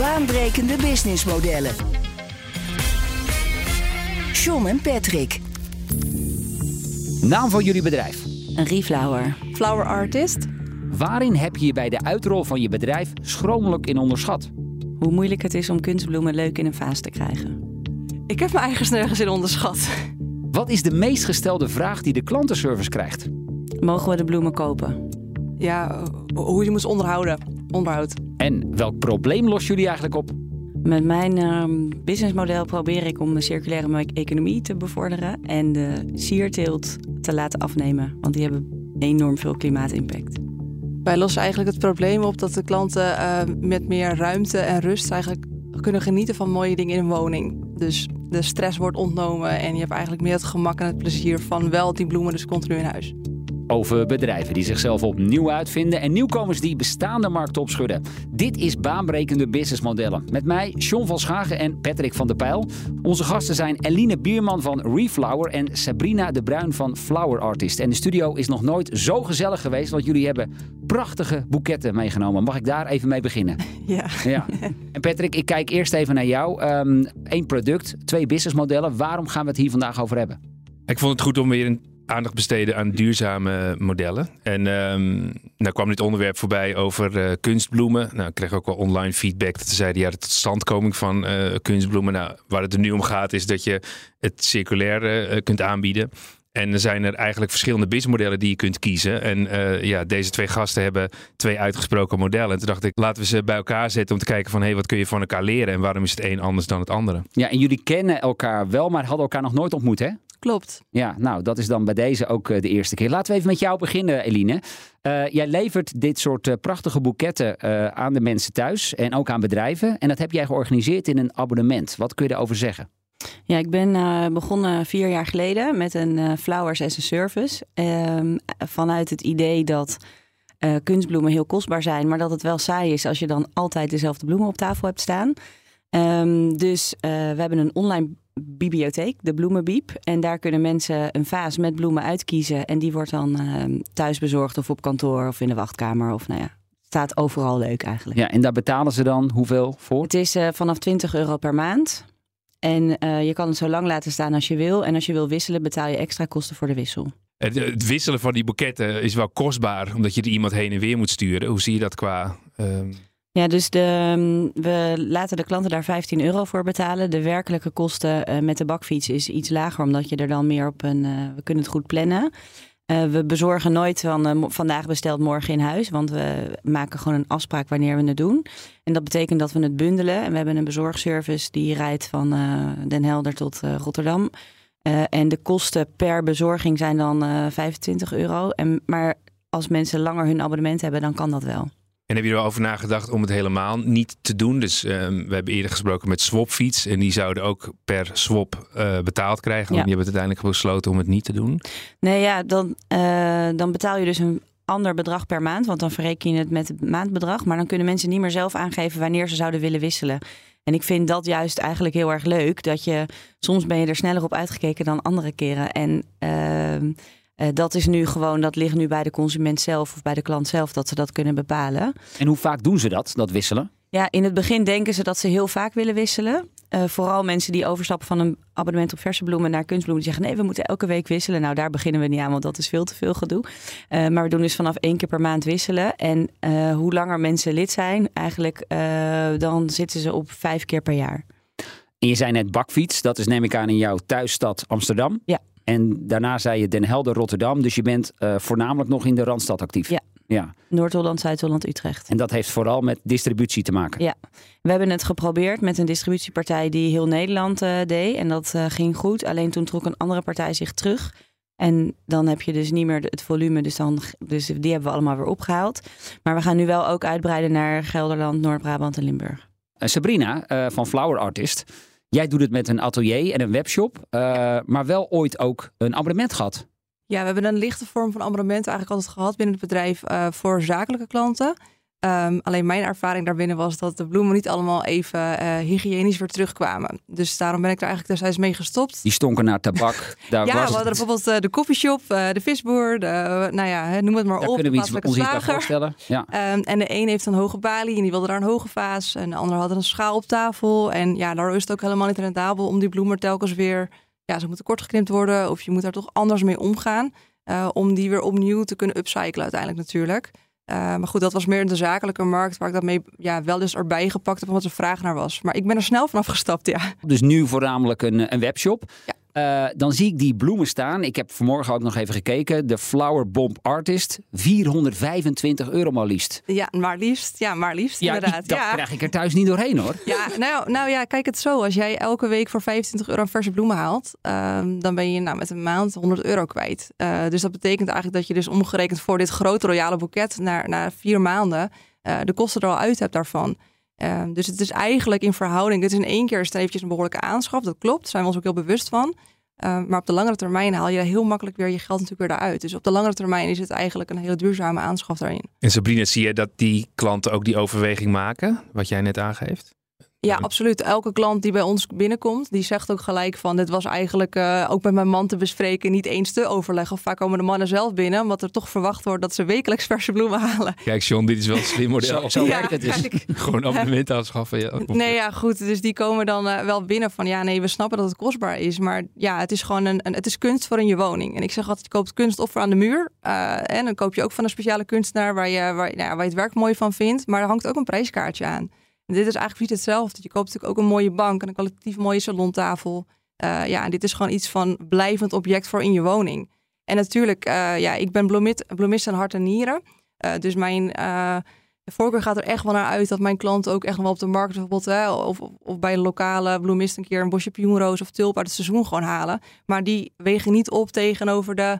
Baanbrekende businessmodellen. John en Patrick. Naam van jullie bedrijf. Een reflower. Flower artist. Waarin heb je je bij de uitrol van je bedrijf schromelijk in onderschat? Hoe moeilijk het is om kunstbloemen leuk in een vaas te krijgen. Ik heb mijn eigen nergens in onderschat. Wat is de meest gestelde vraag die de klantenservice krijgt? Mogen we de bloemen kopen? Ja, hoe je moet onderhouden. Onderhoud. En welk probleem lossen jullie eigenlijk op? Met mijn ehm, businessmodel probeer ik om de circulaire economie te bevorderen en de sierteelt te laten afnemen, want die hebben enorm veel klimaatimpact. Wij lossen eigenlijk het probleem op dat de klanten eh, met meer ruimte en rust eigenlijk kunnen genieten van mooie dingen in een woning. Dus de stress wordt ontnomen en je hebt eigenlijk meer het gemak en het plezier van wel die bloemen dus continu in huis. Over bedrijven die zichzelf opnieuw uitvinden en nieuwkomers die bestaande markten opschudden. Dit is baanbrekende businessmodellen. Met mij, John van Schagen en Patrick van der Pijl. Onze gasten zijn Eline Bierman van Reflower en Sabrina de Bruin van Flower Artist. En de studio is nog nooit zo gezellig geweest, want jullie hebben prachtige boeketten meegenomen. Mag ik daar even mee beginnen? Ja. ja. En Patrick, ik kijk eerst even naar jou. Eén ehm, product, twee businessmodellen. Waarom gaan we het hier vandaag over hebben? Ik vond het goed om weer een aandacht besteden aan duurzame modellen. En um, kwam dit onderwerp voorbij over uh, kunstbloemen. Nou, ik kreeg ook wel online feedback dat ze zeiden... ja, de totstandkoming van uh, kunstbloemen... Nou, waar het er nu om gaat is dat je het circulair uh, kunt aanbieden... En er zijn er eigenlijk verschillende businessmodellen die je kunt kiezen. En ja, deze twee gasten hebben twee uitgesproken modellen. En toen dacht ik, laten we ze bij elkaar zetten om te kijken van... hé, hey, wat kun je van elkaar leren en waarom is het een anders dan het andere? Ja, en jullie kennen elkaar wel, maar hadden elkaar nog nooit ontmoet, hè? Klopt. Ja, nou, dat is dan bij deze ook de eerste keer. Laten we even met jou beginnen, Eline. Uh, jij levert dit soort uh, prachtige boeketten uh, aan de mensen thuis en ook aan bedrijven. En dat heb jij georganiseerd in een abonnement. Wat kun je daarover zeggen? Ja, ik ben uh, begonnen vier jaar geleden met een uh, Flowers as a Service. Uh, vanuit het idee dat kunstbloemen heel kostbaar zijn, maar dat het wel saai is als je dan altijd dezelfde bloemen op tafel hebt staan. Um, dus we hebben een online bibliotheek, de Bloemenbiep. En daar kunnen mensen een vaas met bloemen uitkiezen. En die wordt dan ehm, thuis bezorgd of op kantoor of in de wachtkamer. Of nou ja, staat overal leuk eigenlijk. Ja, en daar betalen ze dan hoeveel voor? Het is vanaf 20 euro per maand. En uh, je kan het zo lang laten staan als je wil. En als je wil wisselen, betaal je extra kosten voor de wissel. Het, het wisselen van die boeketten is wel kostbaar, omdat je er iemand heen en weer moet sturen. Hoe zie je dat qua. Uh... Ja, dus de, we laten de klanten daar 15 euro voor betalen. De werkelijke kosten uh, met de bakfiets is iets lager, omdat je er dan meer op een. we kunnen het goed plannen. Uh, we bezorgen nooit van vandaag besteld, morgen in huis. Want we maken gewoon een afspraak wanneer we het doen. En dat betekent dat we het bundelen. En we hebben een bezorgservice die rijdt van Den Helder tot Rotterdam. en de kosten per bezorging zijn dan 25 euro. En, maar als mensen langer hun abonnement hebben, dan kan dat wel. En heb je er wel over nagedacht om het helemaal niet te doen? Dus uh, we hebben eerder gesproken met Swapfiets. En die zouden ook per swap uh, betaald krijgen. Ja. Je hebt het uiteindelijk besloten om het niet te doen. Nee, ja, dan, uh, dan betaal je dus een ander bedrag per maand. Want dan verreken je het met het maandbedrag. Maar dan kunnen mensen niet meer zelf aangeven wanneer ze zouden willen wisselen. En ik vind dat juist eigenlijk heel erg leuk. Dat je soms ben je er sneller op uitgekeken dan andere keren. En ehm, uh, dat is nu gewoon, dat ligt nu bij de consument zelf of bij de klant zelf dat ze dat kunnen bepalen. En hoe vaak doen ze dat, dat wisselen? Ja, in het begin denken ze dat ze heel vaak willen wisselen. Uh, vooral mensen die overstappen van een abonnement op verse bloemen naar kunstbloemen. Die zeggen nee, we moeten elke week wisselen. Nou, daar beginnen we niet aan, want dat is veel te veel gedoe. Uh, maar we doen dus vanaf één keer per maand wisselen. En uh, hoe langer mensen lid zijn, eigenlijk dan zitten ze op vijf keer per jaar. En je zei net bakfiets, dat is neem ik aan in jouw thuisstad Amsterdam. Ja. En daarna zei je Den Helder, Rotterdam. Dus je bent uh, voornamelijk nog in de Randstad actief. Ja. ja. Noord-Holland, Zuid-Holland, Utrecht. En dat heeft vooral met distributie te maken. Ja. We hebben het geprobeerd met een distributiepartij die heel Nederland uh, deed. En dat uh, ging goed. Alleen toen trok een andere partij zich terug. En dan heb je dus niet meer het volume. Dus, dan, dus die hebben we allemaal weer opgehaald. Maar we gaan nu wel ook uitbreiden naar Gelderland, Noord-Brabant en Limburg. Eh, Sabrina eh, van Flower Artist. Jij doet het met een atelier en een webshop. eh, maar wel ooit ook een abonnement gehad. Ja, we hebben een lichte vorm van abonnement eigenlijk altijd gehad binnen het bedrijf eh, voor zakelijke klanten. Ehm, alleen mijn ervaring daarbinnen was dat de bloemen niet allemaal even eh, hygiënisch weer terugkwamen. Dus daarom ben ik er eigenlijk destijds mee gestopt. Die stonken naar tabak. Daar ja, was we hadden bijvoorbeeld eh, de koffieshop, eh, de visboer, de, nou ja, noem het maar Daar op. kunnen we iets, ons iets voorstellen. Ja. Ehm, en de een heeft een hoge balie en die wilde daar een hoge vaas. En de ander had een schaal op tafel. En ja, daar is het ook helemaal niet rendabel om die bloemen telkens weer... Ja, ze moeten kort geknipt worden of je moet daar toch anders mee omgaan. om die weer opnieuw te kunnen upcyclen uiteindelijk natuurlijk. Eh, maar goed, dat was meer in de zakelijke markt waar ik dat mee ja, wel eens erbij gepakt heb omdat er vraag naar was. Maar ik ben er snel vanaf gestapt, ja. Dus nu voornamelijk een, een webshop. Ja. Eh, dan zie ik die bloemen staan. Ik heb vanmorgen ook nog even gekeken. De Flower Bomb Artist. 425 euro maar liefst. Ja, maar liefst. Ja, maar liefst Ja, inderdaad. dat ja. krijg ik er thuis niet doorheen hoor. Ja, nou, nou ja, kijk het zo. Als jij elke week voor 25 euro een verse bloemen haalt, ehm, dan ben je nou, met een maand 100 euro kwijt. Eh, dus dat betekent eigenlijk dat je dus omgerekend voor dit grote royale boeket na, na vier maanden eh, de kosten er al uit hebt daarvan. Ehm, dus het is eigenlijk in verhouding, dit is in één keer een behoorlijke aanschaf, dat klopt, daar zijn we ons ook heel bewust van. Ehm, maar op de langere termijn haal je heel makkelijk weer je geld natuurlijk weer eruit. Dus op de langere termijn is het eigenlijk een hele duurzame aanschaf daarin. En Sabrina, zie je dat die klanten ook die overweging maken, wat jij net aangeeft? Ja, absoluut. Elke klant die bij ons binnenkomt, die zegt ook gelijk van... dit was eigenlijk eh, ook met mijn man te bespreken, niet eens te overleggen. Of vaak komen de mannen zelf binnen, omdat er toch verwacht wordt... dat ze wekelijks verse bloemen halen. Kijk John, dit is wel een slim model. Zo, zo Ja, werkt het dus. kijk. Gewoon abonnement aanschaffen. Ja. Nee, ja, goed. Dus die komen dan eh, wel binnen van... ja, nee, we snappen dat het kostbaar is. Maar ja, het is gewoon een, een, het is kunst voor in je woning. En ik zeg altijd, je koopt kunst of voor aan de muur. eh, en dan koop je ook van een speciale kunstenaar... waar je, waar, nou ja, waar je het werk mooi van vindt. Maar er hangt ook een prijskaartje aan. Dit is eigenlijk niet hetzelfde. Je koopt natuurlijk ook een mooie bank... en een kwalitatief mooie salontafel. Eh, ja, en dit is gewoon iets van blijvend object voor in je woning. En natuurlijk, eh, ja, ik ben bloemist, aan hart en nieren. Eh, dus mijn... voorkeur gaat er echt wel naar uit dat mijn klanten ook echt wel op de markt bijvoorbeeld, hè, of, of, of bij een lokale bloemist een keer een bosje pioenroos of tulp uit het seizoen gewoon halen. Maar die wegen niet op tegenover de,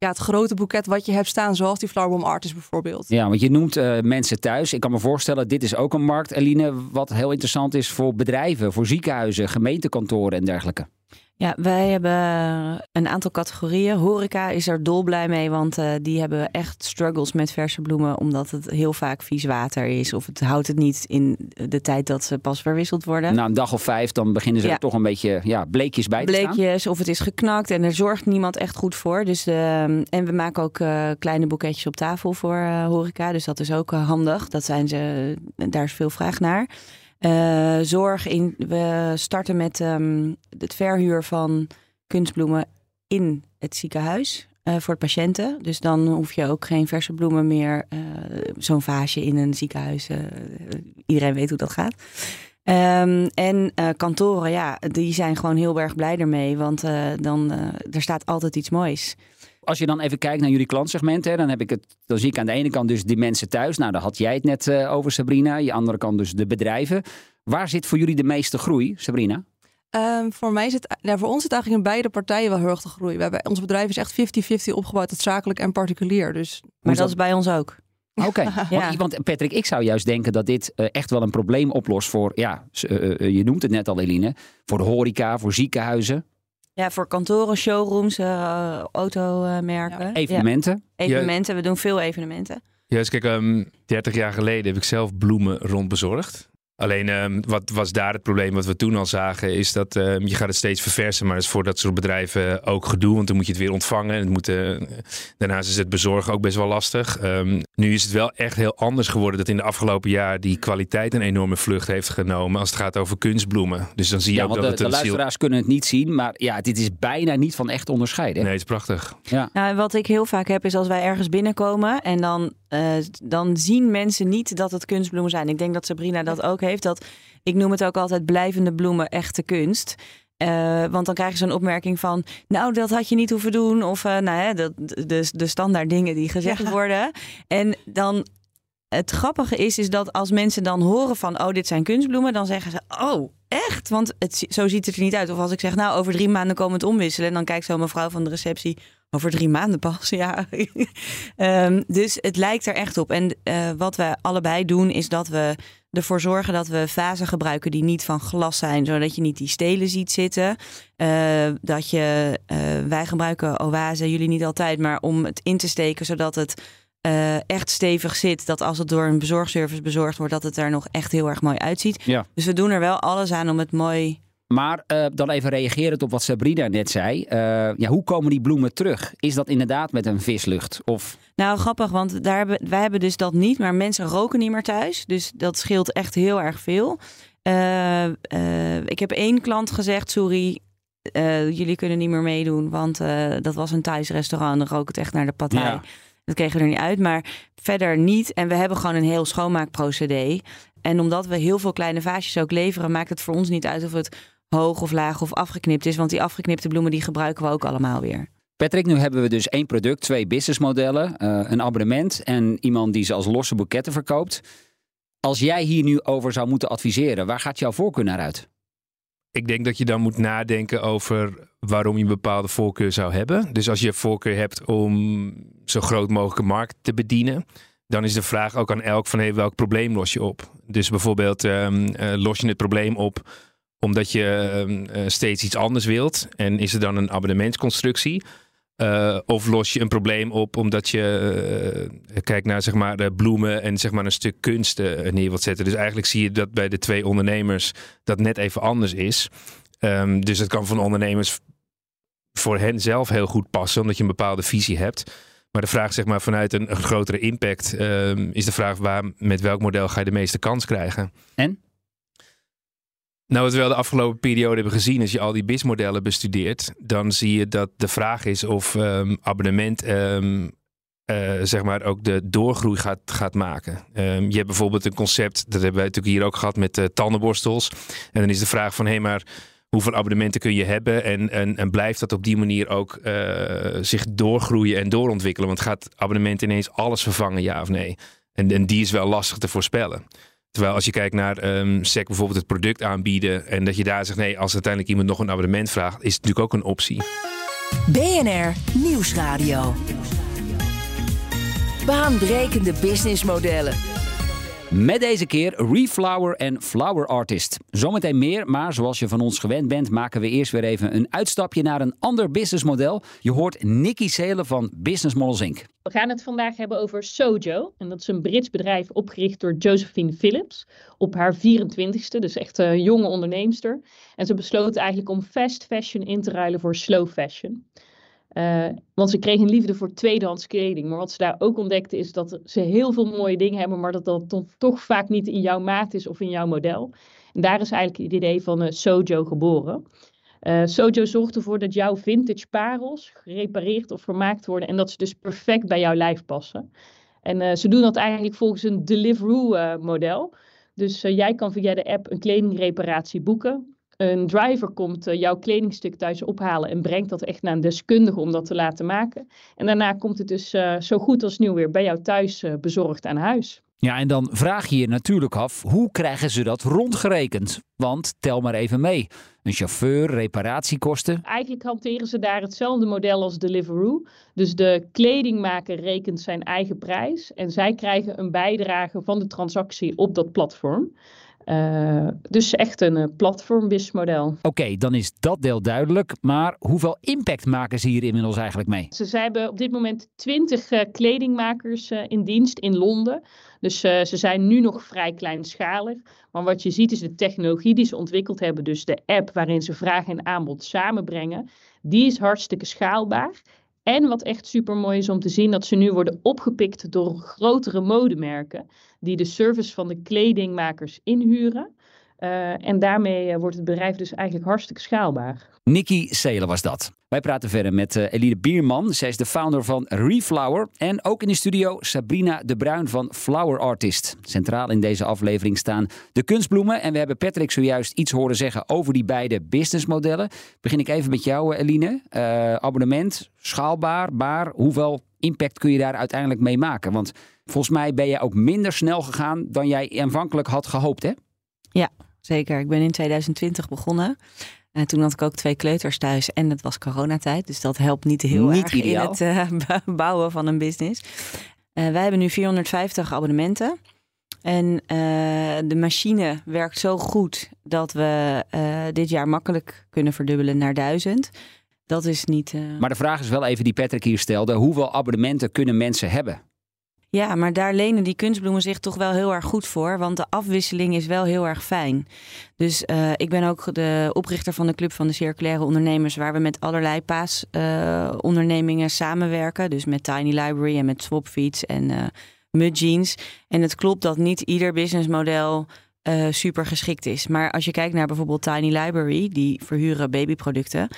ja, het grote boeket wat je hebt staan, zoals die Flowerbomb Artist bijvoorbeeld. Ja, want je noemt eh, mensen thuis. Ik kan me voorstellen, dit is ook een markt, Eline, wat heel interessant is voor bedrijven, voor ziekenhuizen, gemeentekantoren en dergelijke. Ja, wij hebben een aantal categorieën. Horeca is er dolblij mee, want eh, die hebben echt struggles met verse bloemen, omdat het heel vaak vies water is of het houdt het niet in de tijd dat ze pas verwisseld worden. Na een dag of vijf, dan beginnen ze Ja. er toch een beetje ja, bleekjes bij te staan. Bleekjes of het is geknakt en er zorgt niemand echt goed voor. Dus, eh, en we maken ook eh, kleine boeketjes op tafel voor eh, horeca, dus dat is ook handig. Dat zijn ze, daar is veel vraag naar. Eh, zorg in, we starten met ehm, het verhuur van kunstbloemen in het ziekenhuis eh, voor de patiënten. Dus dan hoef je ook geen verse bloemen meer. eh, Zo'n vaasje in een ziekenhuis. iedereen weet hoe dat gaat. Ehm, en kantoren, ja, die zijn gewoon heel erg blij ermee. Want dan, er staat altijd iets moois. Als je dan even kijkt naar jullie klantsegmenten, dan, heb ik het, dan zie ik aan de ene kant dus die mensen thuis. Nou, daar had jij het net eh, over, Sabrina. Aan de andere kant dus de bedrijven. Waar zit voor jullie de meeste groei, Sabrina? Ehm, voor, mij zit, ja, voor ons zit eigenlijk in beide partijen wel heel erg te groeien. We hebben, ons bedrijf is echt 50-50 opgebouwd, het zakelijk en particulier. Dus Maar dat dat? is bij ons ook. Oké, Ja. want, Patrick, ik zou juist denken dat dit eh, echt wel een probleem oplost voor, ja, eh, je noemt het net al Eline, voor de horeca, voor ziekenhuizen, Ja, voor kantoren, showrooms, eh, automerken. Ja. evenementen. Evenementen, we doen veel evenementen. Juist, kijk, ehm 30 jaar geleden heb ik zelf bloemen rondbezorgd. Alleen ehm, wat was daar het probleem wat we toen al zagen, is dat ehm, je gaat het steeds verversen, maar dat is voor dat soort bedrijven ook gedoe, want dan moet je het weer ontvangen. En het moet, eh, daarnaast is het bezorgen ook best wel lastig. Ehm, nu is het wel echt heel anders geworden dat in de afgelopen jaar die kwaliteit een enorme vlucht heeft genomen als het gaat over kunstbloemen. Dus dan zie je Ja, ook want dat de, het de een ziel... luisteraars kunnen het niet zien, maar ja, dit is bijna niet van echt onderscheiden. Nee, het is prachtig. Ja. Nou, wat ik heel vaak heb is als wij ergens binnenkomen en dan, eh, dan zien mensen niet dat het kunstbloemen zijn. Ik denk dat Sabrina dat ook heeft. Dat, ik noem het ook altijd blijvende bloemen, echte kunst. Eh, want dan krijgen ze een opmerking van, nou dat had je niet hoeven doen. Of eh, nou, hè, dat, de, de standaard dingen die gezegd Ja. worden. En dan, het grappige is, is dat als mensen dan horen van, oh dit zijn kunstbloemen. Dan zeggen ze, oh echt? Want het, zo ziet het er niet uit. Of als ik zeg, nou over drie maanden komen het omwisselen. En dan kijkt zo mevrouw van de receptie, Over drie maanden pas, ja. Ehm, dus het lijkt er echt op. En uh, wat we allebei doen, is dat we ervoor zorgen dat we vazen gebruiken die niet van glas zijn, zodat je niet die stelen ziet zitten. Uh, dat je, uh, wij gebruiken oase, jullie niet altijd, maar om het in te steken, zodat het echt stevig zit. Dat als het door een bezorgservice bezorgd wordt, dat het er nog echt heel erg mooi uitziet. Ja. Dus we doen er wel alles aan om het mooi maar uh, dan even reagerend op wat Sabrina net zei. Uh, ja, hoe komen die bloemen terug? Is dat inderdaad met een vislucht? Of... Nou, grappig, want daar hebben, wij hebben dus dat niet. Maar mensen roken niet meer thuis. Dus dat scheelt echt heel erg veel. Uh, ik heb één klant gezegd, sorry, jullie kunnen niet meer meedoen. Want dat was een thuisrestaurant. Dan rook het echt naar de partij. Ja. Dat kregen we er niet uit. Maar verder niet. En we hebben gewoon een heel schoonmaakprocedé. En omdat we heel veel kleine vaasjes ook leveren, maakt het voor ons niet uit of het hoog of laag of afgeknipt is. Want die afgeknipte bloemen die gebruiken we ook allemaal weer. Patrick, nu hebben we dus één product, twee businessmodellen, uh, een abonnement en iemand die ze als losse boeketten verkoopt. Als jij hier nu over zou moeten adviseren, waar gaat jouw voorkeur naar uit? Ik denk dat je dan moet nadenken over waarom je een bepaalde voorkeur zou hebben. Dus als je voorkeur hebt om zo groot mogelijke markt te bedienen, dan is de vraag ook aan elk van hey, welk probleem los je op. Dus bijvoorbeeld um, uh, los je het probleem op omdat je uh, steeds iets anders wilt. En is er dan een abonnementsconstructie? Uh, of los je een probleem op omdat je uh, kijkt naar zeg maar, de bloemen en zeg maar, een stuk kunst neer wilt zetten. Dus eigenlijk zie je dat bij de twee ondernemers dat net even anders is. Um, dus het kan van ondernemers voor hen zelf heel goed passen, omdat je een bepaalde visie hebt. Maar de vraag zeg maar, vanuit een, grotere impact um, is de vraag waar, met welk model ga je de meeste kans krijgen. En? Nou, wat we wel de afgelopen periode hebben gezien, als je al die BIS-modellen bestudeert, dan zie je dat de vraag is of um, abonnement um, uh, zeg maar ook de doorgroei gaat, gaat maken. Um, je hebt bijvoorbeeld een concept, dat hebben wij natuurlijk hier ook gehad met uh, tandenborstels. En dan is de vraag van, hé hey, maar hoeveel abonnementen kun je hebben en, en, en blijft dat op die manier ook uh, zich doorgroeien en doorontwikkelen? Want gaat abonnement ineens alles vervangen, ja of nee? En, en die is wel lastig te voorspellen. Terwijl als je kijkt naar um, SEC bijvoorbeeld het product aanbieden en dat je daar zegt nee, als uiteindelijk iemand nog een abonnement vraagt, is het natuurlijk ook een optie. BNR Nieuwsradio. Baanbrekende businessmodellen. Met deze keer Reflower en Flower Artist. Zometeen meer, maar zoals je van ons gewend bent, maken we eerst weer even een uitstapje naar een ander businessmodel. Je hoort Nikki Seelen van Business Models Inc. We gaan het vandaag hebben over Sojo. En dat is een Brits bedrijf opgericht door Josephine Phillips op haar 24ste. Dus echt een jonge onderneemster. En ze besloot eigenlijk om fast fashion in te ruilen voor slow fashion. Uh, want ze kreeg een liefde voor tweedehands kleding. Maar wat ze daar ook ontdekte is dat ze heel veel mooie dingen hebben, maar dat dat toch vaak niet in jouw maat is of in jouw model. En daar is eigenlijk het idee van uh, Sojo geboren. Uh, Sojo zorgt ervoor dat jouw vintage parels gerepareerd of vermaakt worden en dat ze dus perfect bij jouw lijf passen. En ze doen dat eigenlijk volgens een Deliveroo model. Dus jij kan via de app een kledingreparatie boeken. Een driver komt uh, jouw kledingstuk thuis ophalen en brengt dat echt naar een deskundige om dat te laten maken. En daarna komt het dus uh, zo goed als nieuw weer bij jou thuis uh, bezorgd aan huis. Ja, en dan vraag je je natuurlijk af, hoe krijgen ze dat rondgerekend? Want tel maar even mee. Een chauffeur, reparatiekosten. Eigenlijk hanteren ze daar hetzelfde model als Deliveroo. Dus de kledingmaker rekent zijn eigen prijs en zij krijgen een bijdrage van de transactie op dat platform. Uh, dus echt een uh, platform-businessmodel. Oké, okay, dan is dat deel duidelijk. Maar hoeveel impact maken ze hier inmiddels eigenlijk mee? Ze, ze hebben op dit moment 20 uh, kledingmakers in dienst in Londen. Dus ze zijn nu nog vrij kleinschalig. Maar wat je ziet is de technologie die ze ontwikkeld hebben. Dus de app waarin ze vraag en aanbod samenbrengen. Die is hartstikke schaalbaar. En wat echt super mooi is om te zien, dat ze nu worden opgepikt door grotere modemerken. Die de service van de kledingmakers inhuren. Uh, en daarmee uh, wordt het bedrijf dus eigenlijk hartstikke schaalbaar. Nikki Seelen was dat. Wij praten verder met uh, Eline Bierman. Zij is de founder van Reflower. En ook in de studio Sabrina de Bruin van Flower Artist. Centraal in deze aflevering staan de kunstbloemen. En we hebben Patrick zojuist iets horen zeggen over die beide businessmodellen. Begin ik even met jou, Eline. abonnement, schaalbaar, maar hoeveel impact kun je daar uiteindelijk mee maken? Want volgens mij ben je ook minder snel gegaan dan jij aanvankelijk had gehoopt, hè? Ja, zeker. Ik ben in 2020 begonnen. En toen had ik ook twee kleuters thuis en het was coronatijd. Dus dat helpt niet heel Niet erg ideaal. in het eh, bouwen van een business. Eh, wij hebben nu 450 abonnementen. En eh, de machine werkt zo goed dat we dit jaar makkelijk kunnen verdubbelen naar 1000. Dat is niet. Maar de vraag is wel even die Patrick hier stelde. Hoeveel abonnementen kunnen mensen hebben? Ja, maar daar lenen die kunstbloemen zich toch wel heel erg goed voor. Want de afwisseling is wel heel erg Dus uh, ik ben ook de oprichter van de Club van de Circulaire Ondernemers, waar we met allerlei paasondernemingen uh, samenwerken. Dus met Tiny Library en met Swapfeeds en uh, Mud Jeans. En het klopt dat niet ieder businessmodel super geschikt is. Maar als je kijkt naar bijvoorbeeld Tiny Library, die verhuren babyproducten.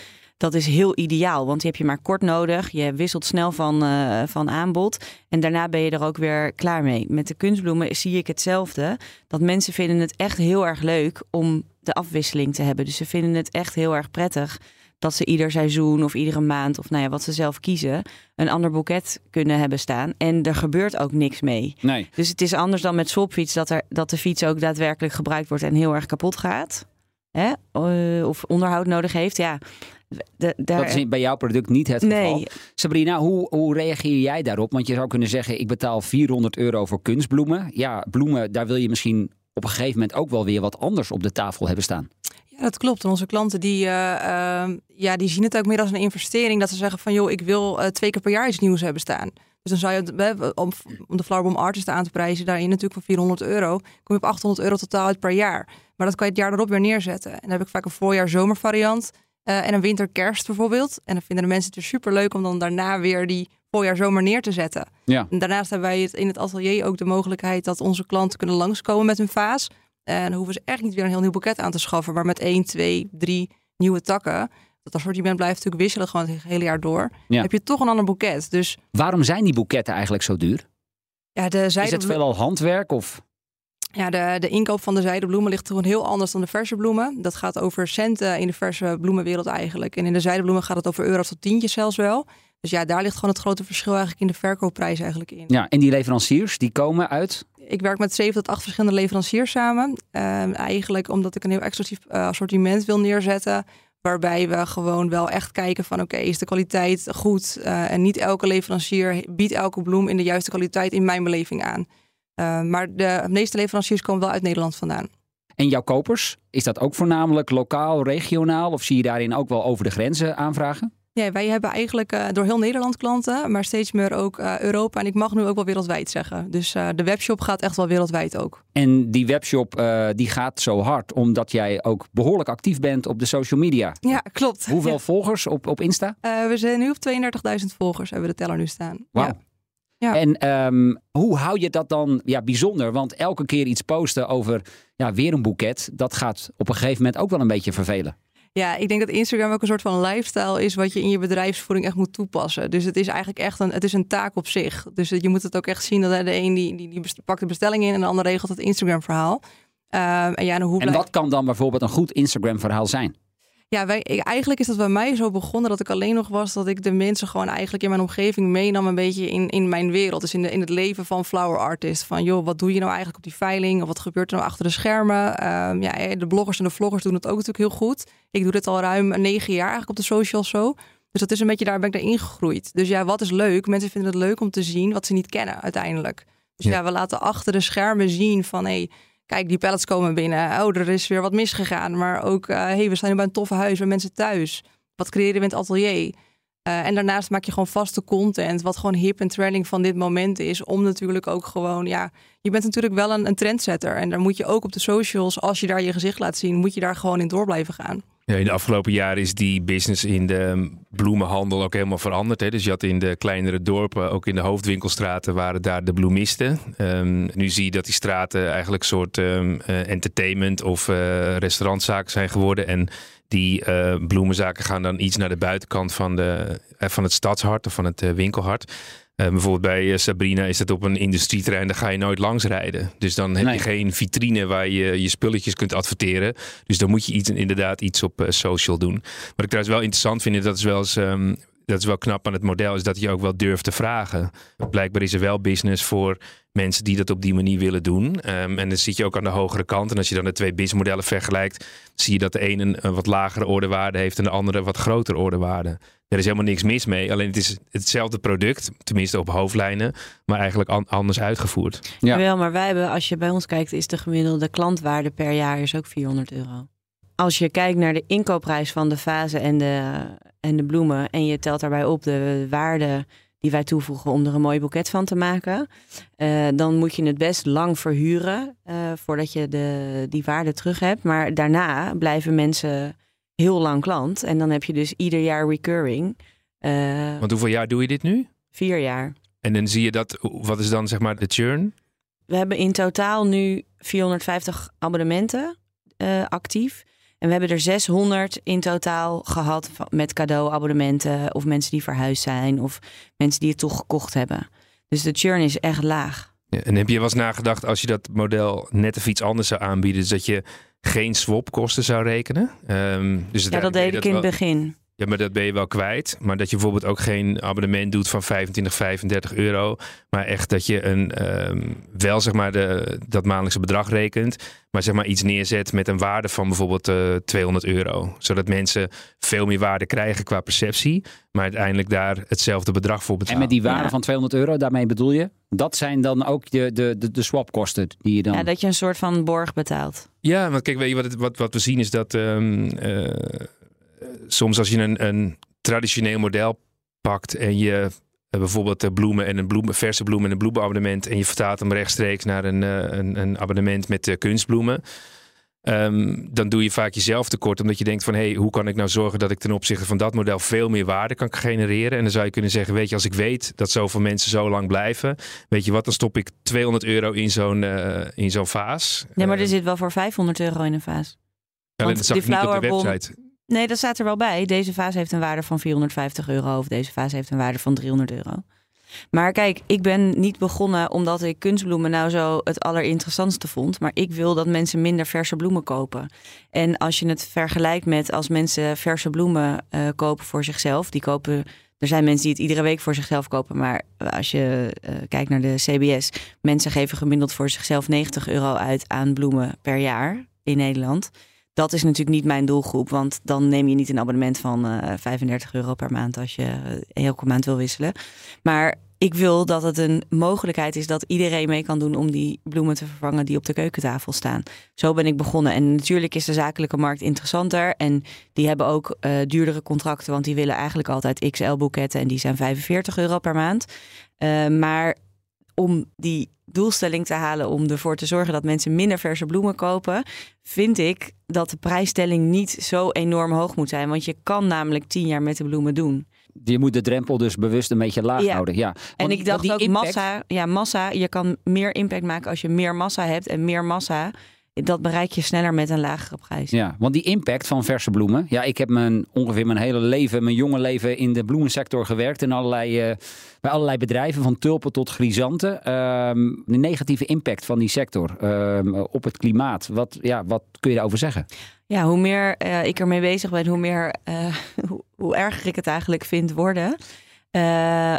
Dat is heel ideaal, want die heb je maar kort nodig. Je wisselt snel van, uh, van aanbod. En daarna ben je er ook weer klaar mee. Met de kunstbloemen zie ik hetzelfde. Dat mensen vinden het echt heel erg leuk om de afwisseling te hebben. Dus ze vinden het echt heel erg prettig dat ze ieder seizoen of iedere maand of nou ja, wat ze zelf kiezen, een ander boeket kunnen hebben staan. En er gebeurt ook niks mee. Nee. Dus het is anders dan met swapfiets dat, er, dat de fiets ook daadwerkelijk gebruikt wordt en heel erg kapot gaat. Hè? Uh, of onderhoud nodig heeft. Ja, de, daar... Dat is bij jouw product niet het geval. Sabrina, hoe, hoe reageer jij daarop? Want je zou kunnen zeggen, ik betaal 400 euro voor kunstbloemen. Ja, bloemen, daar wil je misschien op een gegeven moment ook wel weer wat anders op de tafel hebben staan. Ja, dat klopt. En onze klanten die, uh, uh, ja, die zien het ook meer als een investering. Dat ze zeggen van, joh, ik wil uh, twee keer per jaar iets nieuws hebben staan. Dus dan zou je, om, om de Flowerbomb Artist aan te prijzen, daarin natuurlijk voor 400 euro, kom je op 800 euro totaal uit per jaar. Maar dat kan je het jaar erop weer neerzetten. En dan heb ik vaak een voorjaar-zomervariant uh, en een winter-kerst bijvoorbeeld. En dan vinden de mensen het er super leuk om dan daarna weer die voorjaar-zomer neer te zetten. Ja. En daarnaast hebben wij het in het atelier ook de mogelijkheid dat onze klanten kunnen langskomen met hun vaas. En dan hoeven ze echt niet weer een heel nieuw boeket aan te schaffen, maar met één, twee, drie nieuwe takken. Dat assortiment blijft natuurlijk wisselen gewoon het hele jaar door. Ja. heb je toch een ander boeket. Dus waarom zijn die boeketten eigenlijk zo duur? Ja, de zijde... Is het veelal handwerk of? Ja, de, de inkoop van de zijdebloemen ligt gewoon heel anders dan de verse bloemen. Dat gaat over centen in de verse bloemenwereld eigenlijk. En in de zijdebloemen gaat het over euro's tot tientjes zelfs wel. Dus ja, daar ligt gewoon het grote verschil eigenlijk in de verkoopprijs eigenlijk in. Ja, en die leveranciers, die komen uit? Ik werk met zeven tot acht verschillende leveranciers samen. Uh, eigenlijk omdat ik een heel exclusief uh, assortiment wil neerzetten. Waarbij we gewoon wel echt kijken van oké, is de kwaliteit goed? Uh, en niet elke leverancier biedt elke bloem in de juiste kwaliteit in mijn beleving aan. Uh, maar de meeste leveranciers komen wel uit Nederland vandaan. En jouw kopers, is dat ook voornamelijk lokaal, regionaal? Of zie je daarin ook wel over de grenzen aanvragen? Ja, wij hebben eigenlijk uh, door heel Nederland klanten, maar steeds meer ook uh, Europa. En ik mag nu ook wel wereldwijd zeggen. Dus uh, de webshop gaat echt wel wereldwijd ook. En die webshop die gaat zo hard omdat jij ook behoorlijk actief bent op de social media. Ja, klopt. Hoeveel ja. volgers op, op Insta? we zijn nu op 32.000 volgers, hebben we de teller nu staan. Wow. Ja. Ja. En um, hoe hou je dat dan ja, bijzonder? Want elke keer iets posten over ja, weer een boeket, dat gaat op een gegeven moment ook wel een beetje vervelen. Ja, ik denk dat Instagram ook een soort van lifestyle is wat je in je bedrijfsvoering echt moet toepassen. Dus het is eigenlijk echt een, het is een taak op zich. Dus je moet het ook echt zien dat de een die, die, die pakt de bestelling in en de ander regelt het Instagram verhaal. Um, en ja, en, hoe en wat kan dan bijvoorbeeld een goed Instagram verhaal zijn? Ja, wij, ik, eigenlijk is dat bij mij zo begonnen dat ik alleen nog was dat ik de mensen gewoon eigenlijk in mijn omgeving meenam een beetje in, in mijn wereld. Dus in, de, in het leven van flower artist. Van joh, wat doe je nou eigenlijk op die veiling? Of wat gebeurt er nou achter de schermen? Um, ja, de bloggers en de vloggers doen het ook natuurlijk heel goed. Ik doe dit al ruim negen jaar eigenlijk op de socials zo. Dus dat is een beetje, daar ben ik erin gegroeid. Dus ja, wat is leuk? Mensen vinden het leuk om te zien wat ze niet kennen uiteindelijk. Dus ja, ja we laten achter de schermen zien van hé, hey, kijk, die pallets komen binnen. Oh, er is weer wat misgegaan. Maar ook, hé, uh, hey, we staan nu bij een toffe huis bij mensen thuis. Wat creëren we in het atelier? Uh, en daarnaast maak je gewoon vaste content, wat gewoon hip en trending van dit moment is. Om natuurlijk ook gewoon, ja, je bent natuurlijk wel een, een trendsetter. En daar moet je ook op de socials, als je daar je gezicht laat zien, moet je daar gewoon in door blijven gaan. In de afgelopen jaren is die business in de bloemenhandel ook helemaal veranderd. Hè? Dus je had in de kleinere dorpen, ook in de hoofdwinkelstraten, waren daar de bloemisten. Um, nu zie je dat die straten eigenlijk een soort um, uh, entertainment of uh, restaurantzaken zijn geworden. En die uh, bloemenzaken gaan dan iets naar de buitenkant van, de, van het stadshart of van het winkelhart. Uh, bijvoorbeeld bij Sabrina is het op een industrieterrein, daar ga je nooit langs rijden. Dus dan heb Nee. je geen vitrine waar je je spulletjes kunt adverteren. Dus dan moet je iets, inderdaad iets op uh, social doen. Wat ik trouwens wel interessant vind, dat is wel eens, um, dat is wel knap aan het model, is dat je ook wel durft te vragen. Blijkbaar is er wel business voor mensen die dat op die manier willen doen. Ehm, en dan zit je ook aan de hogere kant. En als je dan de twee businessmodellen vergelijkt, zie je dat de ene een wat lagere ordewaarde heeft en de andere een wat grotere ordewaarde. Er is helemaal niks mis mee. Alleen het is hetzelfde product, tenminste op hoofdlijnen, maar eigenlijk anders uitgevoerd. Ja. Wel, maar wij hebben, als je bij ons kijkt, is de gemiddelde klantwaarde per jaar is ook 400 euro. Als je kijkt naar de inkoopprijs van de vazen en de, en de bloemen en je telt daarbij op de waarde die wij toevoegen om er een mooi boeket van te maken, uh, dan moet je het best lang verhuren uh, voordat je de, die waarde terug hebt. Maar daarna blijven mensen heel lang klant en dan heb je dus ieder jaar recurring. Uh, Want hoeveel jaar doe je dit nu? Vier jaar. En dan zie je dat, wat is dan zeg maar de churn? We hebben in totaal nu 450 abonnementen actief. En we hebben er 600 in totaal gehad met cadeauabonnementen of mensen die verhuisd zijn of mensen die het toch gekocht hebben. Dus de churn is echt laag. Ja, en heb je wel eens nagedacht als je dat model net of iets anders zou aanbieden, dus dat je geen swapkosten zou rekenen? Um, dus ja, dat deed ik in het begin. Ja, maar dat ben je wel kwijt. Maar dat je bijvoorbeeld ook geen abonnement doet van 25, 35 euro. Maar echt dat je een, um, wel zeg maar de, dat maandelijkse bedrag rekent. Maar zeg maar iets neerzet met een waarde van bijvoorbeeld uh, eh, 200 euro. Zodat mensen veel meer waarde krijgen qua perceptie. Maar uiteindelijk daar hetzelfde bedrag voor betalen. En met die waarde van 200 euro, daarmee bedoel je? Dat zijn dan ook de, de, de, de swapkosten die je dan... Ja, dat je een soort van borg betaalt. Ja, want kijk, weet je wat, het, wat, wat we zien is dat... Um, soms als je een, een traditioneel model pakt en je uh, bijvoorbeeld bloemen en een bloemen, verse bloemen en een bloemenabonnement en je vertaalt hem rechtstreeks naar een, uh, een, een, abonnement met uh, kunstbloemen. Um, dan doe je vaak jezelf tekort, omdat je denkt van hé, hey, hoe kan ik nou zorgen dat ik ten opzichte van dat model veel meer waarde kan genereren? En dan zou je kunnen zeggen, weet je, als ik weet dat zoveel mensen zo lang blijven, weet je wat, dan stop ik 200 euro in zo'n in zo'n vaas. Ja, maar er zit wel voor 500 euro in een vaas. Ja, Want dat zag ik niet op de website. Nee, dat staat er wel bij. Deze vaas heeft een waarde van 450 euro of deze vaas heeft een waarde van 300 euro. Maar kijk, ik ben niet begonnen omdat ik kunstbloemen nou zo het allerinteressantste vond. Maar ik wil dat mensen minder verse bloemen kopen. En als je het vergelijkt met als mensen verse bloemen uh, kopen voor zichzelf. Die kopen, er zijn mensen die het iedere week voor zichzelf kopen. Maar als je uh, kijkt naar de CBS. Mensen geven gemiddeld voor zichzelf 90 euro uit aan bloemen per jaar in Nederland. Dat is natuurlijk niet mijn doelgroep, want dan neem je niet een abonnement van uh, eh, 35 euro per maand als je elke maand wil wisselen. Maar ik wil dat het een mogelijkheid is dat iedereen mee kan doen om die bloemen te vervangen die op de keukentafel staan. Zo ben ik begonnen. En natuurlijk is de zakelijke markt interessanter. En die hebben ook uh, duurdere contracten, want die willen eigenlijk altijd XL-boeketten en die zijn 45 euro per maand. Maar om die doelstelling te halen om ervoor te zorgen dat mensen minder verse bloemen kopen, vind ik dat de prijsstelling niet zo enorm hoog moet zijn. Want je kan namelijk tien jaar met de bloemen doen. Je moet de drempel dus bewust een beetje laag houden. Ja. en ik dacht ook massa, ja, massa, je kan meer impact maken als je meer massa hebt. En meer massa dat bereik je sneller met een lagere prijs. Ja, want die impact van verse bloemen. Ja, ik heb mijn, ongeveer mijn hele leven, mijn jonge leven in de bloemensector gewerkt. In allerlei, uh, bij allerlei bedrijven, van tulpen tot grisanten. Ehm, de negatieve impact van die sector ehm, op het klimaat. Wat, ja, wat kun je daarover zeggen? Ja, hoe meer uh, ik ermee bezig ben, hoe meer hoe, hoe, erger ik het eigenlijk vind worden.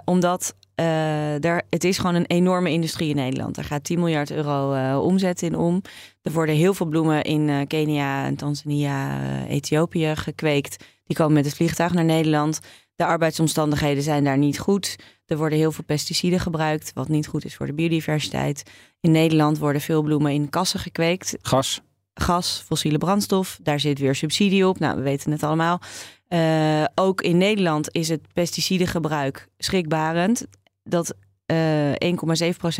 omdat uh, er, het is gewoon een enorme industrie in Nederland. Er gaat 10 miljard euro uh, omzet in om. Er worden heel veel bloemen in uh, Kenia en Tanzania, Ethiopië gekweekt. Die komen met het vliegtuig naar Nederland. De arbeidsomstandigheden zijn daar niet goed. Er worden heel veel pesticiden gebruikt, wat niet goed is voor de biodiversiteit. In Nederland worden veel bloemen in kassen gekweekt. Gas. Gas, fossiele brandstof, daar zit weer subsidie op. Nou, we weten het allemaal. Uh, ook in Nederland is het pesticidengebruik schrikbarend dat uh, eh,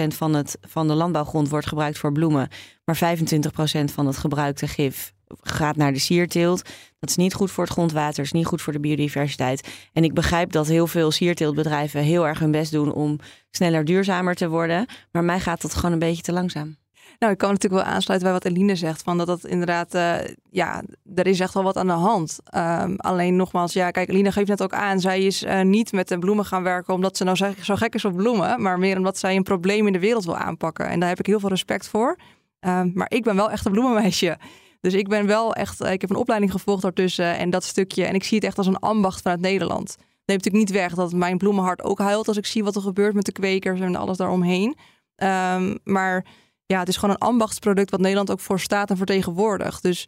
1,7% van, het, van de landbouwgrond wordt gebruikt voor bloemen. Maar 25% van het gebruikte gif gaat naar de sierteelt. Dat is niet goed voor het grondwater, is niet goed voor de biodiversiteit. En ik begrijp dat heel veel sierteeltbedrijven heel erg hun best doen om sneller duurzamer te worden. Maar mij gaat dat gewoon een beetje te langzaam. Nou, ik kan natuurlijk wel aansluiten bij wat Eline zegt. Van dat dat inderdaad, uh, ja, er is echt wel wat aan de hand. Um, alleen nogmaals, ja, kijk, Eline geeft net ook aan. Zij is uh, niet met de bloemen gaan werken omdat ze nou zo gek is op bloemen. Maar meer omdat zij een probleem in de wereld wil aanpakken. En daar heb ik heel veel respect voor. Um, maar ik ben wel echt een bloemenmeisje. Dus ik ben wel echt, uh, ik heb een opleiding gevolgd daartussen en dat stukje. En ik zie het echt als een ambacht vanuit Nederland. neemt natuurlijk niet weg dat mijn bloemenhart ook huilt als ik zie wat er gebeurt met de kwekers en alles daaromheen. Um, maar ja, het is gewoon een ambachtsproduct wat Nederland ook voor staat en vertegenwoordigt. Dus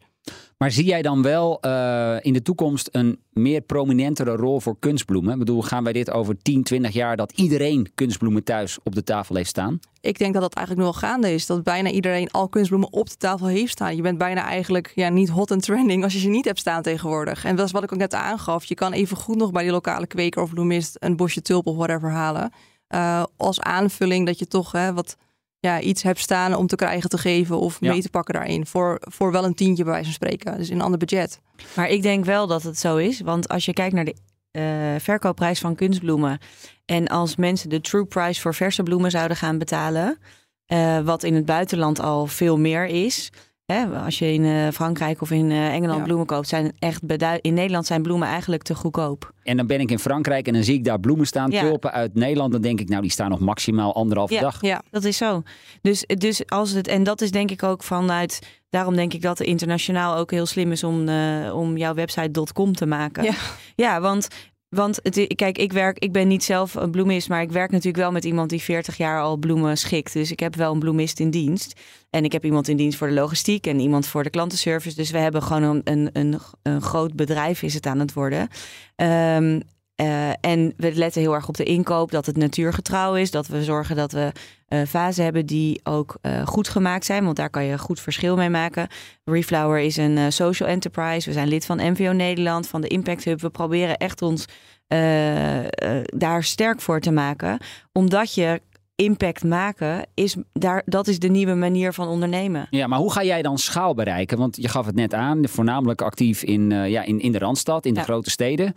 maar zie jij dan wel uh, in de toekomst een meer prominentere rol voor kunstbloemen? Ik bedoel, gaan wij dit over 10, 20 jaar dat iedereen kunstbloemen thuis op de tafel heeft staan? Ik denk dat dat eigenlijk nu al gaande is. Dat bijna iedereen al kunstbloemen op de tafel heeft staan. Je bent bijna eigenlijk ja, niet hot and trending als je ze niet hebt staan tegenwoordig. En dat is wat ik ook net aangaf. Je kan even goed nog bij die lokale kweker of bloemist een bosje tulp of whatever halen. Uh, als aanvulling dat je toch hè, wat ja, iets hebt staan om te krijgen te geven of mee te pakken daarin. Voor, voor wel een tientje bij wijze van spreken. Dus in een ander budget. Maar ik denk wel dat het zo is. Want als je kijkt naar de uh, verkoopprijs van kunstbloemen. En als mensen de true price voor verse bloemen zouden gaan betalen. Uh, wat in het buitenland al veel meer is. Hè, als je in uh, Frankrijk of in uh, Engeland ja. bloemen koopt, zijn echt in Nederland zijn bloemen eigenlijk te goedkoop. En dan ben ik in Frankrijk en dan zie ik daar bloemen staan, ja. tulpen uit Nederland. Dan denk ik, nou, die staan nog maximaal anderhalve ja, dag. Ja, dat is zo. Dus, dus als het, en dat is denk ik ook vanuit, daarom denk ik dat het internationaal ook heel slim is om, uh, om jouw website.com te maken. Ja, ja want want het, kijk, ik werk, ik ben niet zelf een bloemist, maar ik werk natuurlijk wel met iemand die 40 jaar al bloemen schikt. Dus ik heb wel een bloemist in dienst. En ik heb iemand in dienst voor de logistiek en iemand voor de klantenservice. Dus we hebben gewoon een, een, een, groot bedrijf is het aan het worden. Um, uh, en we letten heel erg op de inkoop, dat het natuurgetrouw is. Dat we zorgen dat we uh, vazen hebben die ook uh, goed gemaakt zijn. Want daar kan je goed verschil mee maken. Reflower is een social enterprise. We zijn lid van MVO Nederland, van de Impact Hub. We proberen echt ons daar sterk voor te maken. Omdat je impact maken, is daar, dat is de nieuwe manier van ondernemen. Ja, maar hoe ga jij dan schaal bereiken? Want je gaf het net aan, voornamelijk actief in, ja, in, in de Randstad, in de Ja. grote steden.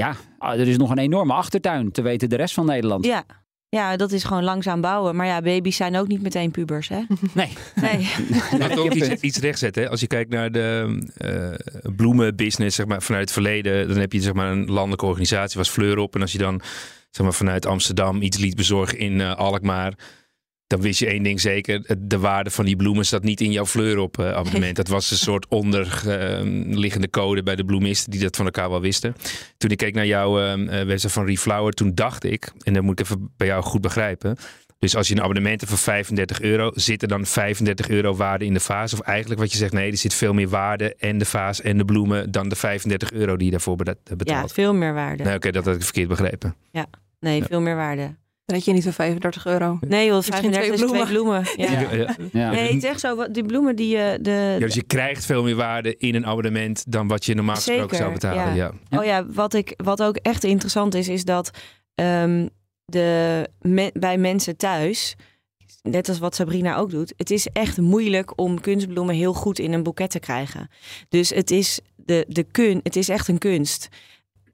Ja, ah, er is nog een enorme achtertuin, te weten de rest van Nederland. Ja. ja, dat is gewoon langzaam bouwen. Maar ja, baby's zijn ook niet meteen pubers, hè? Nee. Nee. Maar toch iets, iets rechtzetten. hè. Als je kijkt naar de eh, bloemenbusiness zeg maar, vanuit het verleden, dan heb je zeg maar, een landelijke organisatie, was Fleur op. En als je dan zeg maar, vanuit Amsterdam iets liet bezorgen in eh, Alkmaar, dan wist je één ding zeker. De waarde van die bloemen zat niet in jouw Fleur op eh, abonnement. Dat was een soort onderliggende code bij de bloemisten die dat van elkaar wel wisten. Toen ik keek naar jouw eh, eh, website van Reflower, toen dacht ik, en dat moet ik even bij jou goed begrijpen. Dus als je een abonnement hebt van 35 euro, zit er dan 35 euro waarde in de vaas? Of eigenlijk wat je zegt, nee, er zit veel meer waarde en de vaas en de bloemen dan de 35 euro die je daarvoor beta- Ja, betaalt. veel meer waarde. Nee, Oké, dat had ik verkeerd begrepen. Nee, Ja. veel meer waarde. Dat je niet voor 35 euro. Nee, joh, Misschien 35 is twee twee bloemen. Ja. Ja, ja. Ja. Nee, het is echt zo. wat- Die bloemen die je... De, Ja, dus je krijgt veel meer waarde in een abonnement dan wat je normaal gesproken Zeker, zou betalen. ja. Ja. Oh ja, wat, ik, wat ook echt interessant is, is dat ehm, de, me- bij mensen thuis, net als wat Sabrina ook doet, het is echt moeilijk om kunstbloemen heel goed in een boeket te krijgen. Dus het is, de, de kun, het is echt een kunst.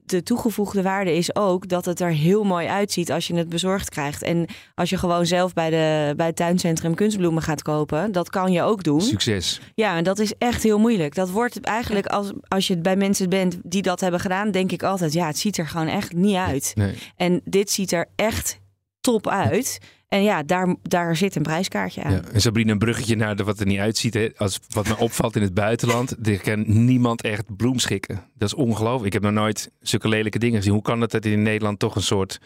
De toegevoegde waarde is ook dat het er heel mooi uitziet als je het bezorgd krijgt. En als je gewoon zelf bij, de, bij het tuincentrum kunstbloemen gaat kopen, dat kan je ook doen. Succes. Ja, en dat is echt heel moeilijk. Dat wordt eigenlijk, als, als je bij mensen bent die dat hebben gedaan, denk ik altijd, ja, het ziet er gewoon echt niet uit. Nee. En dit ziet er echt top uit. En ja, daar, daar zit een prijskaartje aan. Ja. En Sabrina, een bruggetje naar de, wat er niet uitziet. Hè. Als, wat me opvalt in het buitenland, er kan niemand echt bloemschikken. Dat is ongelooflijk. Ik heb nog nooit zulke lelijke dingen gezien. Hoe kan het dat in Nederland toch een soort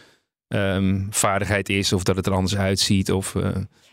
ehm, vaardigheid is? Of dat het er anders uitziet? Of, eh,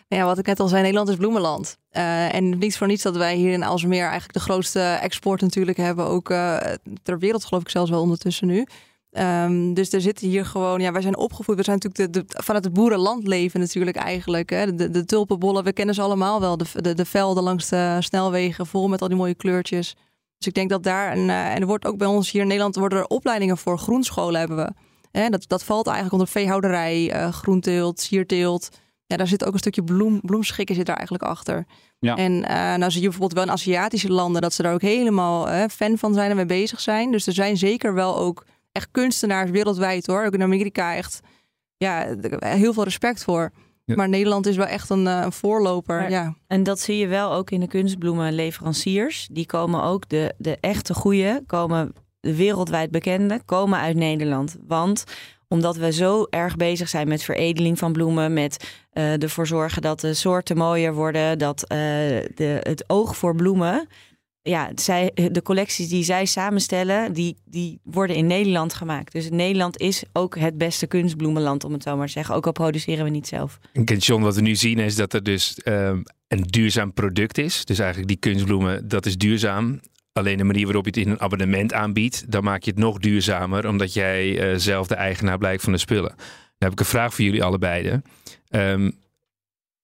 Ja, wat ik net al zei, Nederland is bloemenland. Eh, en niet voor niets dat wij hier in Aalsmeer eigenlijk de grootste export natuurlijk hebben. Ook eh, ter wereld geloof ik zelfs wel ondertussen nu. Ehm, dus er zitten hier gewoon, ja, wij zijn opgevoed. We zijn natuurlijk de, de, vanuit het boerenland leven natuurlijk eigenlijk. Hè. De, de tulpenbollen, we kennen ze allemaal wel. De, de, de velden langs de snelwegen, vol met al die mooie kleurtjes. Dus ik denk dat daar, en, eh, en er wordt ook bij ons hier in Nederland, worden er opleidingen voor. Groenscholen hebben we. Hè, dat, dat valt eigenlijk onder veehouderij, eh groenteelt, sierteelt. Ja, daar zit ook een stukje bloem, bloemschikken zit daar eigenlijk achter. Ja. En eh, nou zie je bijvoorbeeld wel in Aziatische landen dat ze daar ook helemaal fan van zijn en mee bezig zijn. Dus er zijn zeker wel ook echt kunstenaars wereldwijd hoor. Ook in Amerika echt ja, heel veel respect voor. Ja. Maar Nederland is wel echt een, eh, een voorloper. Maar- ja. En dat zie je wel ook in de kunstbloemenleveranciers. Die komen ook, de, de echte goeie, komen de wereldwijd bekende, komen uit Nederland. Want omdat we zo erg bezig zijn met veredeling van bloemen, met eh, ervoor zorgen dat de soorten mooier worden, dat eh, de, het oog voor bloemen ja, zij, de collecties die zij samenstellen, die, die worden in Nederland gemaakt. Dus Nederland is ook het beste kunstbloemenland, om het zo maar te zeggen. Ook al produceren we niet zelf. En John, wat we nu zien is dat er dus ehm, een duurzaam product is. Dus eigenlijk die kunstbloemen, dat is duurzaam. Alleen de manier waarop je het in een abonnement aanbiedt, dan maak je het nog duurzamer, omdat jij eh, zelf de eigenaar blijkt van de spullen. Dan heb ik een vraag voor jullie allebei. Um,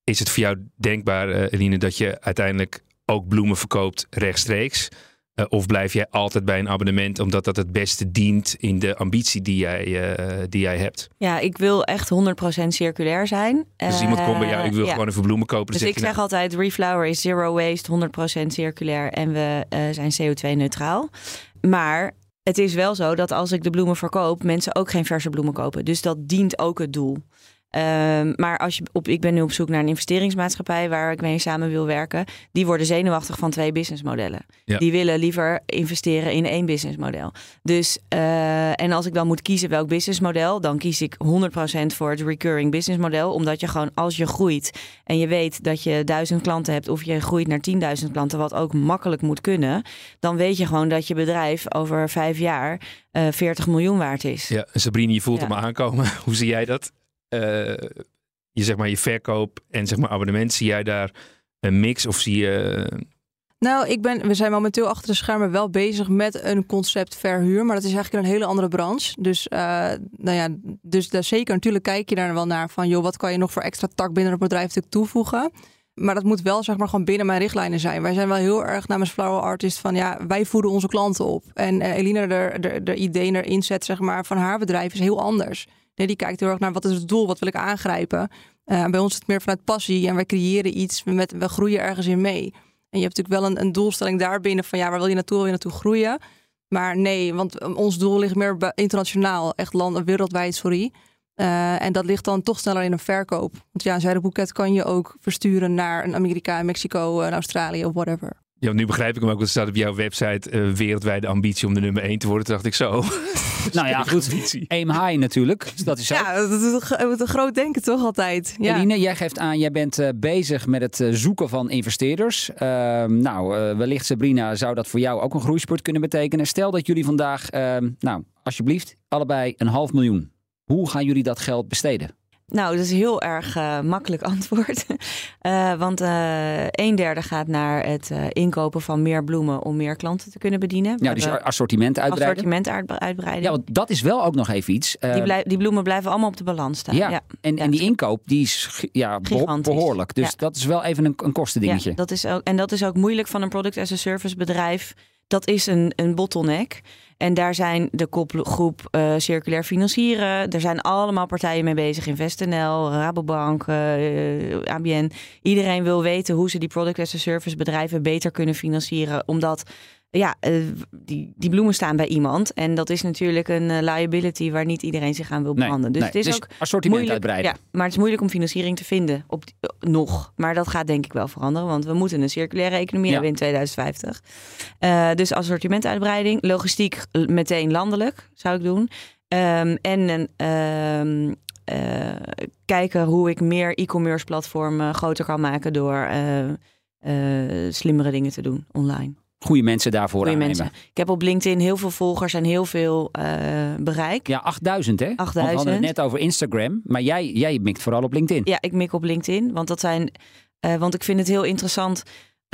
is het voor jou denkbaar, uh, Eline, dat je uiteindelijk ook bloemen verkoopt rechtstreeks? Uh, of blijf jij altijd bij een abonnement omdat dat het beste dient in de ambitie die jij, uh, die jij hebt? Ja, ik wil echt 100% circulair zijn. Dus iemand komt bij jou, ik wil gewoon even bloemen kopen. Dus ik zeg nou... altijd, Reflower is zero waste, 100% circulair en we zijn CO2-neutraal. Maar het is wel zo dat als ik de bloemen verkoop, mensen ook geen verse bloemen kopen. Dus dat dient ook het doel. Um, maar als je op, ik ben nu op zoek naar een investeringsmaatschappij waar ik mee samen wil werken. Die worden zenuwachtig van twee businessmodellen. Ja. Die willen liever investeren in één businessmodel. Dus, uh, en als ik dan moet kiezen welk businessmodel, dan kies ik 100% voor het recurring businessmodel. Omdat je gewoon, als je groeit en je weet dat je duizend klanten hebt of je groeit naar 10.000 klanten, wat ook makkelijk moet kunnen, dan weet je gewoon dat je bedrijf over vijf jaar uh, eh, 40 miljoen waard is. Ja, Sabrine, je voelt ja. hem aankomen. Hoe zie jij dat? Uh, je, zeg maar, je verkoop en zeg maar, abonnement, zie jij daar een mix of zie je... Nou, ik ben, we zijn momenteel achter de schermen wel bezig met een concept verhuur, maar dat is eigenlijk een hele andere branche. Dus, uh, nou ja, dus daar zeker natuurlijk kijk je daar wel naar van, joh, wat kan je nog voor extra tak binnen het bedrijf toevoegen? Maar dat moet wel zeg maar gewoon binnen mijn richtlijnen zijn. Wij zijn wel heel erg namens Flower Artist van ja, wij voeden onze klanten op. En Elina de, de, de idee zet zeg maar van haar bedrijf is heel anders. Die kijkt heel erg naar wat is het doel, wat wil ik aangrijpen. Uh, bij ons is het meer vanuit passie en wij creëren iets, met, we groeien ergens in mee. En je hebt natuurlijk wel een, een doelstelling daarbinnen van ja, waar wil je naartoe, wil je naartoe groeien? Maar nee, want ons doel ligt meer internationaal, echt land, wereldwijd, sorry. Uh, en dat ligt dan toch sneller in een verkoop. Want ja, een zuidenboeket kan je ook versturen naar een Amerika, Mexico, Australië of whatever. Ja, nu begrijp ik hem ook. Want er staat op jouw website uh, wereldwijde ambitie om de nummer 1 te worden. Toen dacht ik zo. nou ja, goed. Aim high natuurlijk. Dus dat is zo. Ja, dat is een groot denken toch altijd. Ja. Eline, jij geeft aan, jij bent uh, bezig met het uh, zoeken van investeerders. Ehm, nou, wellicht Sabrina, zou dat voor jou ook een groeispurt kunnen betekenen? Stel dat jullie vandaag, ehm, nou, alsjeblieft, allebei een half miljoen. Hoe gaan jullie dat geld besteden? Nou, dat is heel erg uh, makkelijk antwoord. uh, want uh, een derde gaat naar het inkopen van meer bloemen om meer klanten te kunnen bedienen. Ja, dus assortiment uitbreiden. Assortiment uitbreiden. Ja, want dat is wel ook nog even iets. Die, die, bloemen blijven allemaal op de balans staan. Ja, ja. En, en die inkoop die is ja, behoorlijk. Dus dat is wel even een, een kostendingetje. Ja, dat is ook, en dat is ook moeilijk van een product as a service bedrijf. Dat is een, een bottleneck. En daar zijn de kopgroep uh, Circulair Financieren. Er zijn allemaal partijen mee bezig. InvestNL, Rabobank, eh, ABN. Iedereen wil weten hoe ze die product as a service bedrijven beter kunnen financieren. Omdat ja, uh, die, die bloemen staan bij iemand. En dat is natuurlijk een uh, liability waar niet iedereen zich aan wil branden. Nee, dus het is dus ook assortiment uitbreiden. Ja, maar het is moeilijk om financiering te vinden. Op, uh, nog. Maar dat gaat denk ik wel veranderen. Want we moeten een circulaire economie ja. hebben in 2050. dus assortimentuitbreiding. Logistiek meteen landelijk zou ik doen. Um, en um, kijken hoe ik meer e-commerce platformen groter kan maken door slimmere dingen te doen online goede mensen daarvoor goeie aannemen. Mensen. Ik heb op LinkedIn heel veel volgers en heel veel uh, bereik. Ja, 8000 hè? 8000. Want we hadden het net over Instagram, maar jij, jij mikt vooral op LinkedIn. Ja, ik mik op LinkedIn, want dat zijn, uh, want ik vind het heel interessant.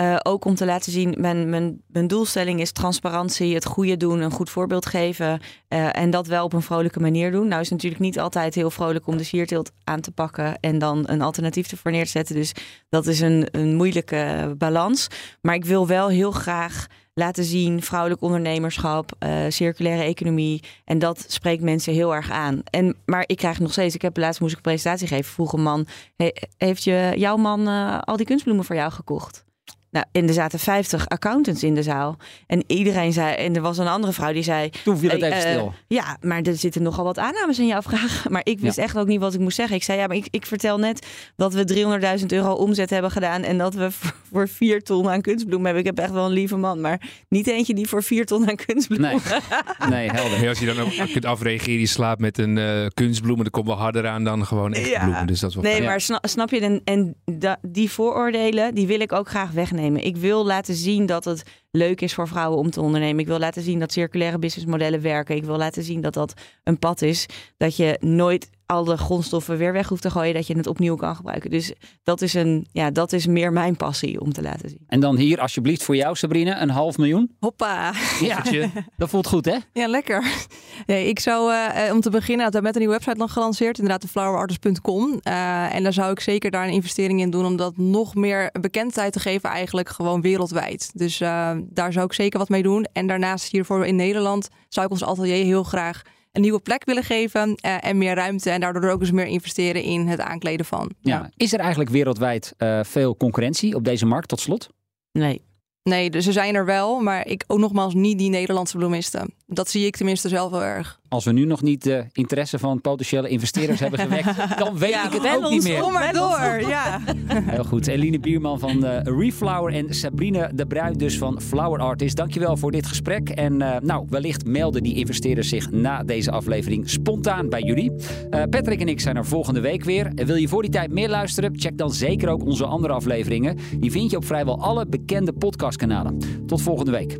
Uh, ook om te laten zien, mijn, mijn, doelstelling is transparantie, het goede doen, een goed voorbeeld geven. Uh, en dat wel op een vrolijke manier doen. Nou is het natuurlijk niet altijd heel vrolijk om de sierteelt aan te pakken en dan een alternatief ervoor neer te. Dus dat is een, een moeilijke balans. Maar ik wil wel heel graag laten zien vrouwelijk ondernemerschap, uh, circulaire economie. En dat spreekt mensen heel erg aan. En, maar ik krijg nog steeds, ik heb laatst moest ik een presentatie geven, vroeg een man, heeft je, jouw man al die kunstbloemen voor jou gekocht? Nou, en er zaten 50 accountants in de zaal. En iedereen zei, en er was een andere vrouw die zei. Toen viel het even uh, stil. Ja, maar er zitten nogal wat aannames in jouw vraag. Maar ik wist ja. echt ook niet wat ik moest zeggen. Ik zei, ja, maar ik, ik vertel net dat we 300.000 euro omzet hebben gedaan. En dat we voor 4 ton aan kunstbloem hebben. Ik heb echt wel een lieve man, maar niet eentje die voor 4 ton aan kunstbloem. Nee, nee helder. Als je dan ook kunt afreageren, je slaapt met een uh, kunstbloem. Dat komt wel harder aan dan gewoon echt ja. bloemen. Dus dat is wel nee, maar snap, snap je? En, en da, die vooroordelen, die wil ik ook graag wegnemen Ik wil laten zien dat het leuk is voor vrouwen om te ondernemen. Ik wil laten zien dat circulaire businessmodellen werken. Ik wil laten zien dat dat een pad is. Dat je nooit al de grondstoffen weer weg hoeft te gooien. Dat je het opnieuw kan gebruiken. Dus dat is, een, ja, dat is meer mijn passie om te laten zien. En dan hier alsjeblieft voor jou Sabrina, een half miljoen. Hoppa. Ja, dat voelt goed hè? Ja, lekker. Nee, ik zou uh, om te beginnen, we hebben met een nieuwe website nog gelanceerd, inderdaad de flowerartist.com. Uh, en daar zou ik zeker daar een investering in doen om dat nog meer bekendheid te geven eigenlijk gewoon wereldwijd. Dus uh, daar zou ik zeker wat mee doen. En daarnaast hiervoor in Nederland zou ik ons atelier heel graag een nieuwe plek willen geven uh, en meer ruimte. En daardoor ook eens meer investeren in het aankleden van. Ja. ja. Is er eigenlijk wereldwijd uh, veel concurrentie op deze markt tot slot? Nee. Nee, dus ze zijn er wel, maar ik ook nogmaals niet die Nederlandse bloemisten. Dat zie ik tenminste zelf wel erg. Als we nu nog niet de interesse van potentiële investeerders hebben gewekt, dan weet ja, ik het ook niet meer. Kom maar door, ja. Heel goed. Eline Bierman van uh, Reflower en Sabrine de Bruin dus van Flower Artist. Dankjewel voor dit gesprek. En uh, nou, wellicht melden die investeerders zich na deze aflevering spontaan bij jullie. Uh, Patrick en ik zijn er volgende week weer. Wil je voor die tijd meer luisteren? Check dan zeker ook onze andere afleveringen. Die vind je op vrijwel alle bekende podcastkanalen. Tot volgende week.